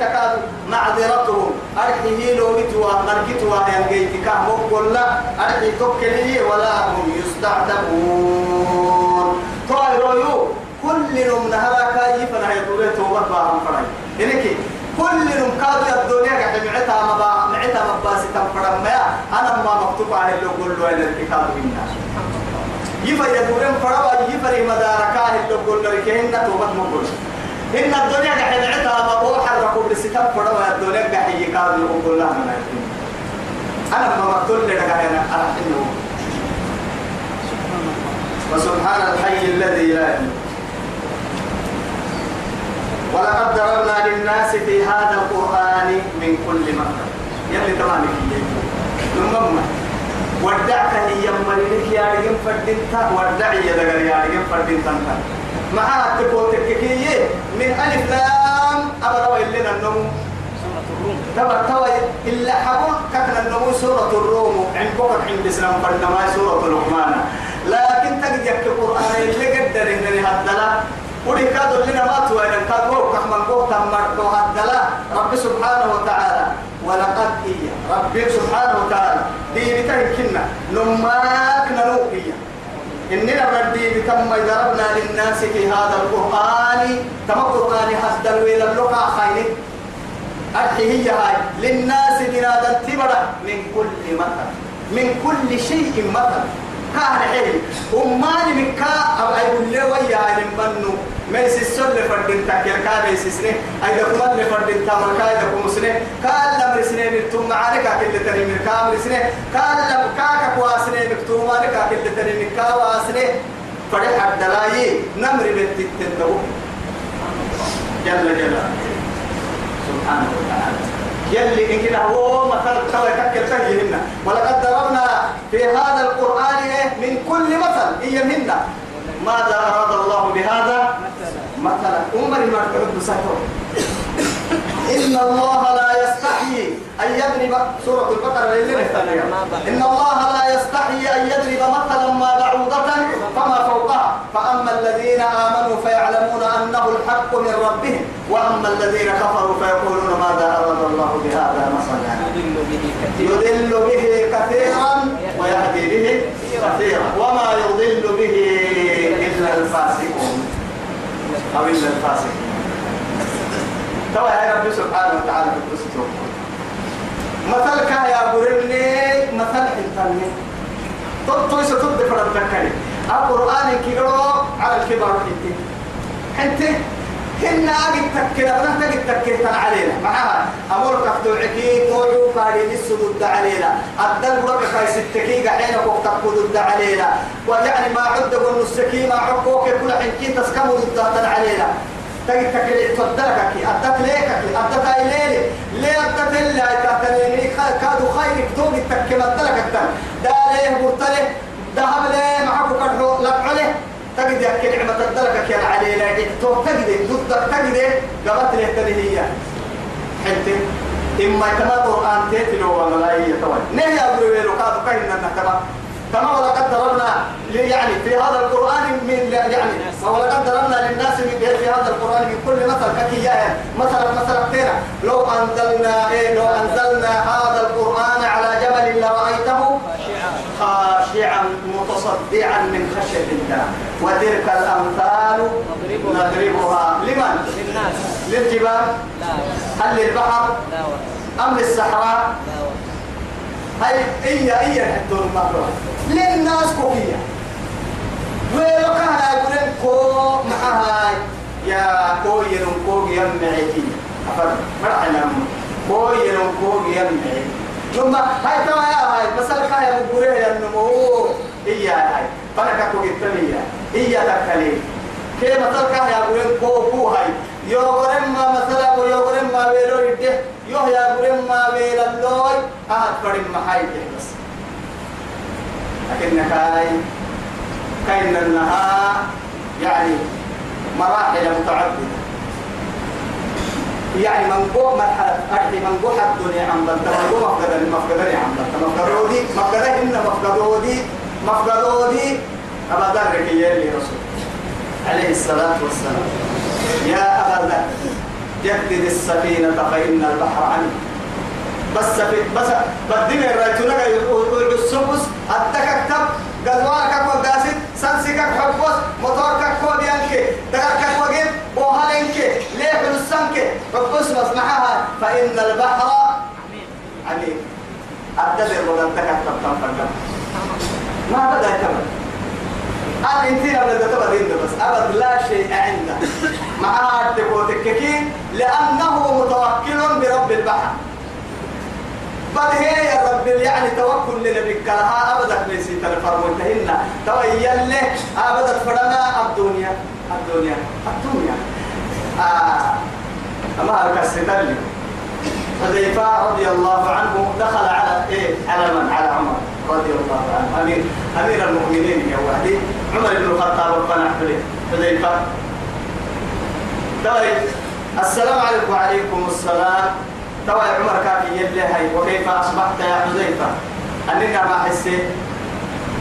تكاد معذرتهم. أرحيه لو جتوا مركتوا ينجيت كهم كلا أرحي توكلي ولا هم يستعتبون طائر يو كل يوم نهلا كيف نهي طولة توبة باهم فرعي. إنك كل يوم كادوا الدنيا قاعد معتها مبا معتها مباسي تنفرم. أنا ما مكتوب عليه لو كل إلى الكتاب منا يفا يدورن فروا يفري مداركاه لو كل له كهنا توبة مقول. إن الدنيا قاعد معتها مبا حركوا بالستة فروا الدنيا قاعد يكادوا يقول لها من أنا ما مكتوب لك أنا إنه. وسبحان الحي الذي لا يموت. ولقد ضربنا للناس في هذا القرآن من كل مثل يلي تمام ثم ودعك هي مريك يا رجل فردنتا ودعي يا دغر يا رجل فردنتا مع تكوتككية من ألف لام. أبرا إلنا النمو تبا توا إلا حبون كتنا النمو سورة الروم. عند بكر عند إسلام فرنما سورة لقمان. لكن تجد القرآن اللي قدر إن هدلا. ودي كادو لنا ما توا إن كادو كحمن قوة تمرتو هدلا. رب سبحانه وتعالى. ولقد إيا رب سبحانه وتعالى. دي بتهكنا نماك نروقيا ردي بكم ضربنا للناس في هذا القرآن؟ كما القرآن هدل ويلا اللقاء خيرك أرحي هي هاي. للناس بنادا تبرا من كل مثل من كل شيء مثل كان حيل. أماني من كا أو أي بلي ويا أي منو ما يسسل لفردين تاكير كا بيسسني أي دكما لفردين تامر كا دكما سنة كان لم رسني بتوم معارك أكيد تاني من كام رسني كان لم كاك كواسني بتوم معارك أكيد تاني من كا واسني فرح الدلاي نمر بتتندو جل جلاله. سبحانه وتعالى. يلي إن كده هو مثل توا يتكل تهيهن ولقد ضربنا في هذا القرآن إيه؟ من كل مثل. منا ماذا أراد الله بهذا؟ مثلا. عمر ما تقول بساتو إن الله لا يستحيي أن يضرب سورة البقرة اللي إن الله لا يستحيي أن يضرب مثلا ما فأما الذين آمنوا فيعلمون أنه الحق من ربهم وأما الذين كفروا فيقولون ماذا أراد الله بهذا مثلا يضل به كثيرا ويهدي به كثيرا وما يضل به إلا الفاسقون أو إلا الفاسقين توا يا رب سبحانه وتعالى بقصته مثل كا يا برني مثل حنتني تطوي ستد فرد تكني القرآن كيرو على الكبر حنتي حنتي هن أجد تكنا بدنا تجد تكنا علينا. معها أمور كفتو عكي كوعو كاري السدود علينا. الدل برك كاي ستكي قحين وقت تقود علينا. ويعني ما عد السكي ما عقوك كل حنكي تسكموا ضد علينا. تجي تكلي تدرك كي أدت ليك كي أدت إليلي ليه أدت إلا تتليني كادو خيرك توقي تكلم أدلك التن دا ليه مرتله ذهب ليه معك كرهو لبعله تجد يحكي نعمة أدلك كي علينا تو تجد ضدك تجد قبت ليه تلهية حنتي إما كما قرآن تيتلو ولا لا هي نهي أبو ويلو كادو كهنا نتبع كما ولقد ضربنا يعني في هذا القرآن من يعني ولقد ضربنا للناس في هذا القرآن من كل مثل. ككيايا مثلا مثلا كثيرا لو أنزلنا إيه؟ لو أنزلنا هذا القرآن على جبل لرأيته خاشعا متصدعا من خشية الله. وتلك الأمثال نضربها. لمن؟ للناس للجبال. لا هل للبحر؟ لا أم للصحراء؟ هاي إيا إيا حدون المقرأ للناس كوكية كان يقولون كو معها يا كو ينم كو يمعيكي أفر كو ينم كو يمعيكي ثم هاي تما يا هاي بس الكا يا مبوريه يا النمو إيا هاي فانا كو جتمية إيا تكالي كي مثل كا يا يقولون كو كو هاي يوغرم ما مثلا ويوغرم ما ويلو يده يوه يا غرم ما ويل اللوي. أهد فرم ما هاي بس. لكن كاي كاين انها يعني مراحل متعددة. يعني من قوة مرحلة أرحي من قوة الدنيا عم بلتا من قوة مفقدة مفقدة عم بلتا مفقدودي مفقدة إن مفقدودي مفقدودي أبا ذرك يلي رسول. عليه الصلاة والسلام. يا أبا ذر جدد السفينة فإن البحر عميق بس في بس بدين الرجل السبس أتك كتب قدوانك كو قاسد سنسك حبوس موتورك كو ديانك دقرك وجد بوهالنك ليه حلسنك حبوس مصنعها فإن البحر عميق أدل ولا تكتب تنفق ما بدأ كمان أنا أنتي لما تتبع بس. أبد لا شيء عنده معها التكوتككين لأنه متوكل برب البحر. بل هي يا رب يعني توكل لنبيك. لها أبدا بيسي تلفرم انتهينا تويل له أبدا فرما الدنيا. الدنيا. الدنيا. آه. هلك الستر حذيفة رضي الله عنه دخل على إيه؟ على من؟ على عمر رضي الله عنه. أمير أمير المؤمنين يا وحدي عمر بن الخطاب ربنا حذيفة. طيب السلام عليكم وعليكم السلام. توا يا عمر كافي يلي هاي. وكيف أصبحت يا حذيفة؟ أننا ما حسيت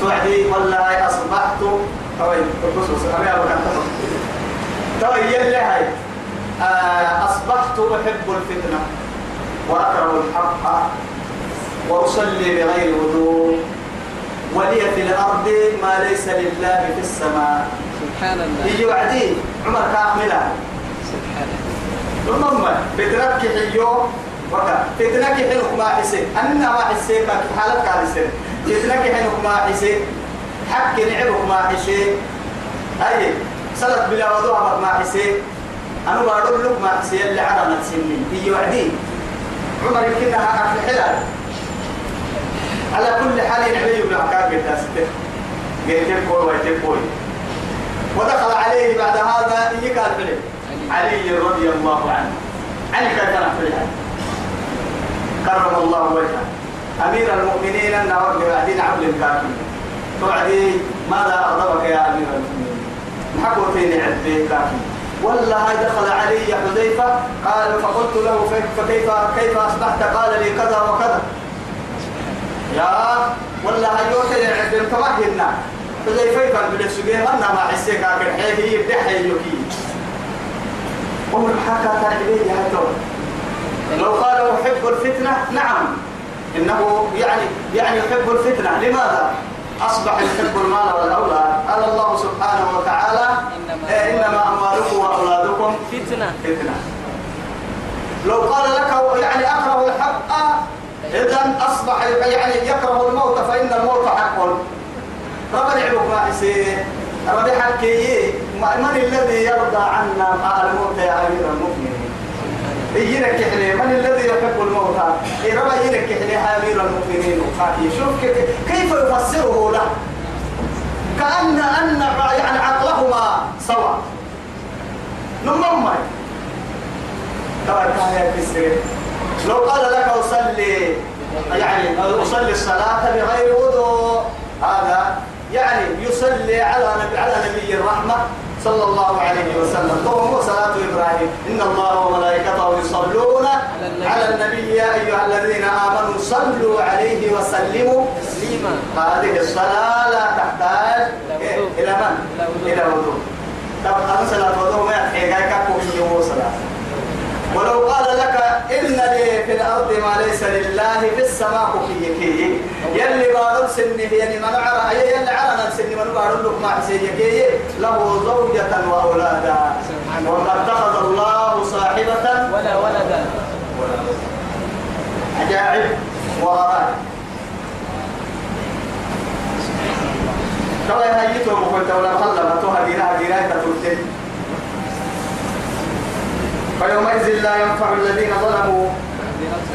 توعدي والله أصبحت؟ توا بخصوص أنا أبغى توا يلي هاي. آه، أصبحت أحب الفتنة. وأكره الحق وأصلي بغير وضوء ولي في الأرض ما ليس لله في السماء. سبحان الله. يجي وعدي عمر كاملة. سبحان ثم فتنك حيو. وكا فتنك حلق ما حسين أنا ما حسين ما حالك كالسين فتنك حلق ما حسين حق نعبك ما حسين أي صلت بلا وضوء ما حسين أنا بقول لك ما حسين اللي عدم تسمي يجي وعدي عمر يمكنها أكل حلال. على كل حال نعبي بن عكاك التاسته قلت وجه كوي ودخل عليه بعد هذا يجي قال فيه علي رضي الله عنه. علي كان في كرم الله وجهه. أمير المؤمنين وجه بعدين عبد الكافي توعدي ماذا أغضبك يا أمير المؤمنين؟ حكوتين عبد كافي والله هاي دخل علي حذيفة قال فقلت له فكيف كيف أصبحت؟ قال لي كذا وكذا. يا والله هاي يوتي عبد الكواهنا حذيفة كان بالسجين أنا ما حسيك أكل حيه يبدأ حيوكي عمر حكى تعبيد هاتو لو قال أحب الفتنة نعم. إنه يعني يعني يحب الفتنة. لماذا؟ أصبح يحب المال والأولاد. قال الله سبحانه وتعالى إنما- إيه إنما أموالكم وأولادكم فتنة. فتنة. لو قال لك يعني أكره الحق إذا أصبح يعني يكره الموت فإن الموت حق. رب يعلمك ما رب حكي من الذي يرضى عنا الموت يا أمير المؤمنين؟ يجينك كحلي من الذي يحب الموت؟ إيه رب يجينك كحلي يا أمير المؤمنين. وخاتي شوف كيف كيف يفسره له؟ كأن أن يعني عقلهما سوا نمم تبارك يا كسر لو قال لك أصلي يعني أصلي الصلاة بغير وضوء هذا يعني يصلي على نبي على نبي الرحمة. صلى الله عليه وسلم. وهو صلاة إبراهيم. إن الله وملائكته يصلون على النبي يا أيها الذين آمنوا صلوا عليه وسلموا. تسليما هذه الصلاة لا تحتاج؟ إلى من؟ إلى وضوء. طبعا صلاة وضوء ما يحتاج كاكو صلاة؟ ولو قال لك إن لي في الأرض ما ليس لله في السماء كي يلي بارد سني يعني من عرى يلي عرى سني من بارد لك مع سيكي له زوجة وأولادا. وما اتخذ الله صاحبة ولا ولدا. عجائب وغرائب كما يهيتهم وكنت ولا خلما تهدينا هدينا تترتين فيومئذ لا ينفع الذين ظلموا.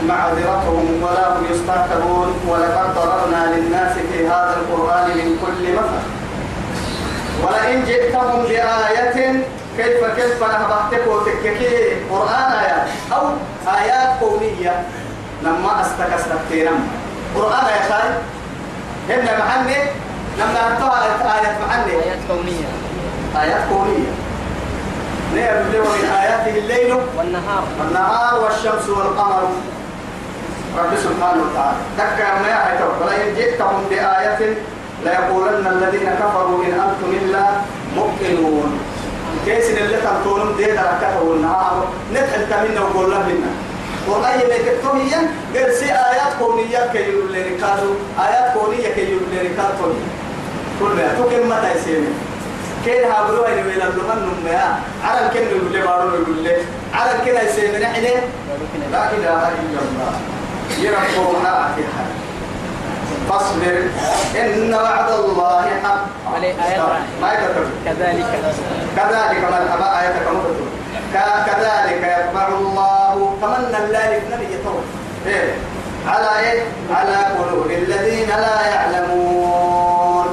معذرتهم ولا هم يستعتبون ولقد ضربنا للناس في هذا القرآن من كل مثل. ولئن جئتهم بآية كيف كيف نهبحتك وتككي قرآن آيات؟ أو آيات كونية لما أستكستكتينا قرآن يا خاي هنا محني لما أنتهى آيات محني آيات كونية آيات كونية نعم من آياته الليل والنهار. النهار والشمس والقمر. رب سبحانه وتعالى. ذكر ما يحيطه ولئن جئتهم بآية ليقولن الذين كفروا إن أنتم إلا مبطلون كيس اللي تنطونم دي دركته والنهار نتحل تمنا وقول له منا والله اللي تكتوهيا قرسي آيات كونية كي ركازو. آيات كونية كي يقول لي ركازو كلها تكلم متى يسيني كين هابلو هاي نبيل اللمن نمنا. على الكن يقول بارو يقول لي. على الكن يسيني نحن لا إله إلا الله. يرفعوا معك فاصبر إن وعد الله حق. آيات ما كذلك. كذلك آية كما تقول كذلك يطبع الله تمنى الله النبي يطول إيه؟ على إيه؟ على قلوب الذين لا يعلمون.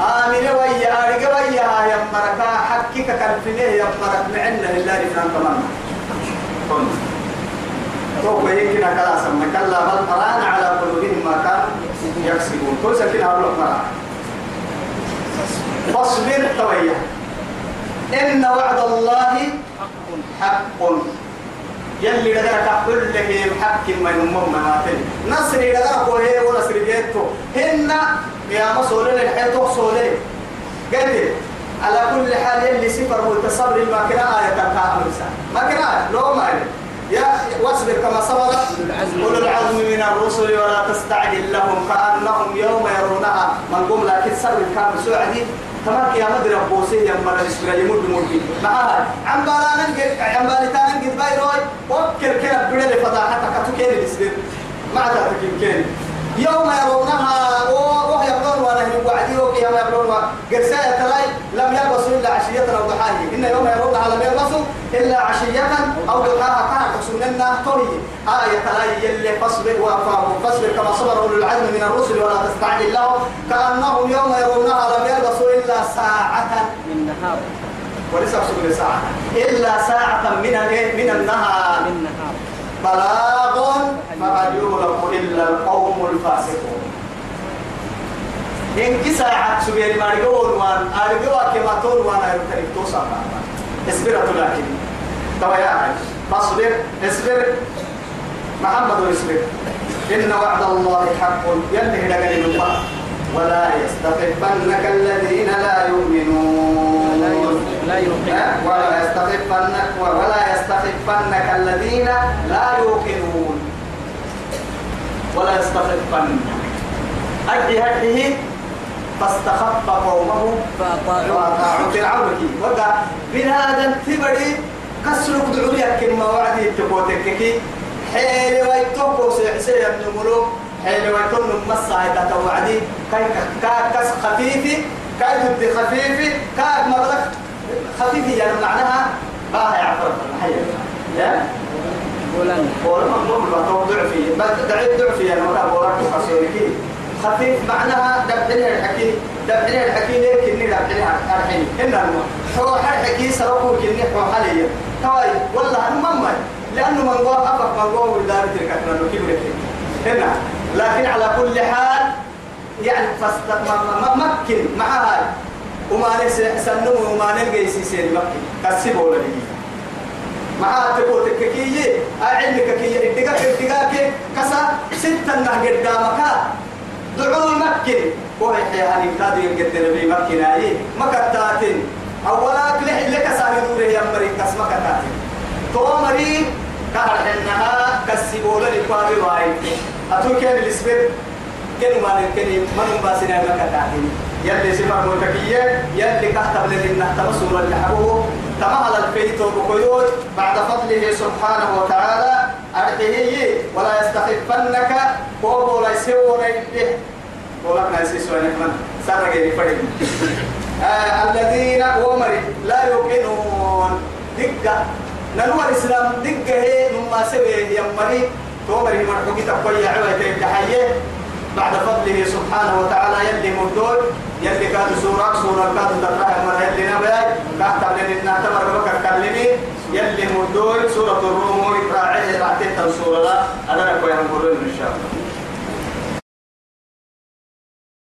آمن ويا أرجع ويا يا مركا حكيك كالفنيه يا مرك معنا لله لفلان تمنى تو يمكن كلا سمى كلا بل على قلوبهم ما كانوا يكسبون كل سكين هقول لك فاصبر تويا إن وعد الله حق. يلي لدرك كل لك حق ما يمم ما تل نصري لدرك وهي ونصر جيتو هن يا مسؤولين الحياة تحصولين قلت على كل حال يلي سفر والتصبر ما كنا آية كامل ما كنا لو ما يا واصبر كما صبر أولو العزم من الرسل ولا تستعجل لهم كأنهم يوم يرونها. من قوم لكن سر الكامل سعدي تمام يا مدري بوسي يا مرة اسمه يمد مدي. معها عم بالانا عم بالتانا نجد بايروي. وكل كلا بدل فضاحتك تكين الاسبر ما عاد تكين يوم يرونها وهي يقولون وأنا هم وعدي وقيام يقولون قرساية تلاي لم يلبسوا إلا عشية أو ضحاها إن يوم يرونها لم يلبسوا إلا عشية أو ضحاها كان حسننا طري آية تلاي يلي فاصبر وأفاهم. فاصبر كما صبر أولو العزم من الرسل ولا تستعجل لهم. كأنهم يوم يرونها لم يلبسوا إلا ساعة من نهار وليس ساعة. إلا ساعة من من النهار. من نهار بلاغ فهل يغلق إلا القوم الفاسقون. إن كساعة سبيل ما رجول وان أرجوا كما تقول وأنا يرتري توصل اصبر لكن. توا يا عايش. فاصبر اصبر محمد اصبر. إن وعد الله حق. يلي الله ولا يستخفنك الذين لا يؤمنون. ولا يستخفنك ولا يستخفنك الذين لا يوقنون. ولا يستخفنك. أدي هده فاستخف قومه فأطاعوا وأطاعوا فرعون كي وقع بنادم تبري كسرك دعوية كما وعدي تقوتك كي. حيل ويتوكو سيحسي ابن ملوك حيل ويتون مسا هيدا توعدي كاي كاكس خفيفي كاي ضد خفيفي كاك مبلغ خفيفي يعني معناها باها يعفر الحياة يا؟ بولان بولا ما مو بالبطول ضعفي. بس دعيت ضعفي يعني كان بولاك خسيركي خفيف معناها دبحني الحكي دبحني الحكي ليه كني دبحني الحين المهم. حو الحكي سرقوا كني حو حاليا. توي والله المهم لأنه من قوة أفق من قوة ولدار تلك أنه كبر هنا لكن على كل حال يعني فست ما مكن مع هاي وما سنو وما نلقى يسيسين مكن. كسبوا ولا بيجي مع تقول تككية أعلمك كي الدقاق الدقاق كسا ستة نه قدامك. دعو مكن وهي حياني كادو يقدر بي مكن أي. مكتاتين. أولا كلح لك سامي دوره يا مريك كس مكتاتين. تو مريك كهر حنها. كسبولا لقابي واي. أتو كان كانوا ما نكني من باسنا مكتاتين يلي سفر متكية يلي كهتب لنا تمسور اللي حبوه تمهل البيت وبقيود بعد فضله سبحانه وتعالى أرحيه ولا يستخفنك. وهو لا يسوى يده ولكن يسوى نحن سرق يفرق آه الذين ومر لا يوقنون. دقة. ننوى الإسلام دقة هي مما سوى يمري تومر مرحوكي تقوي عوة تحييه بعد فضله سبحانه وتعالى يلي مدول يلي كانوا سورة سورة كانوا تراها من يلي نبي كاتب لنا نعتبر بكر كلمي يلي مدول سورة الروم راعيه راعتين سورة لا أنا نقول إن شاء الله.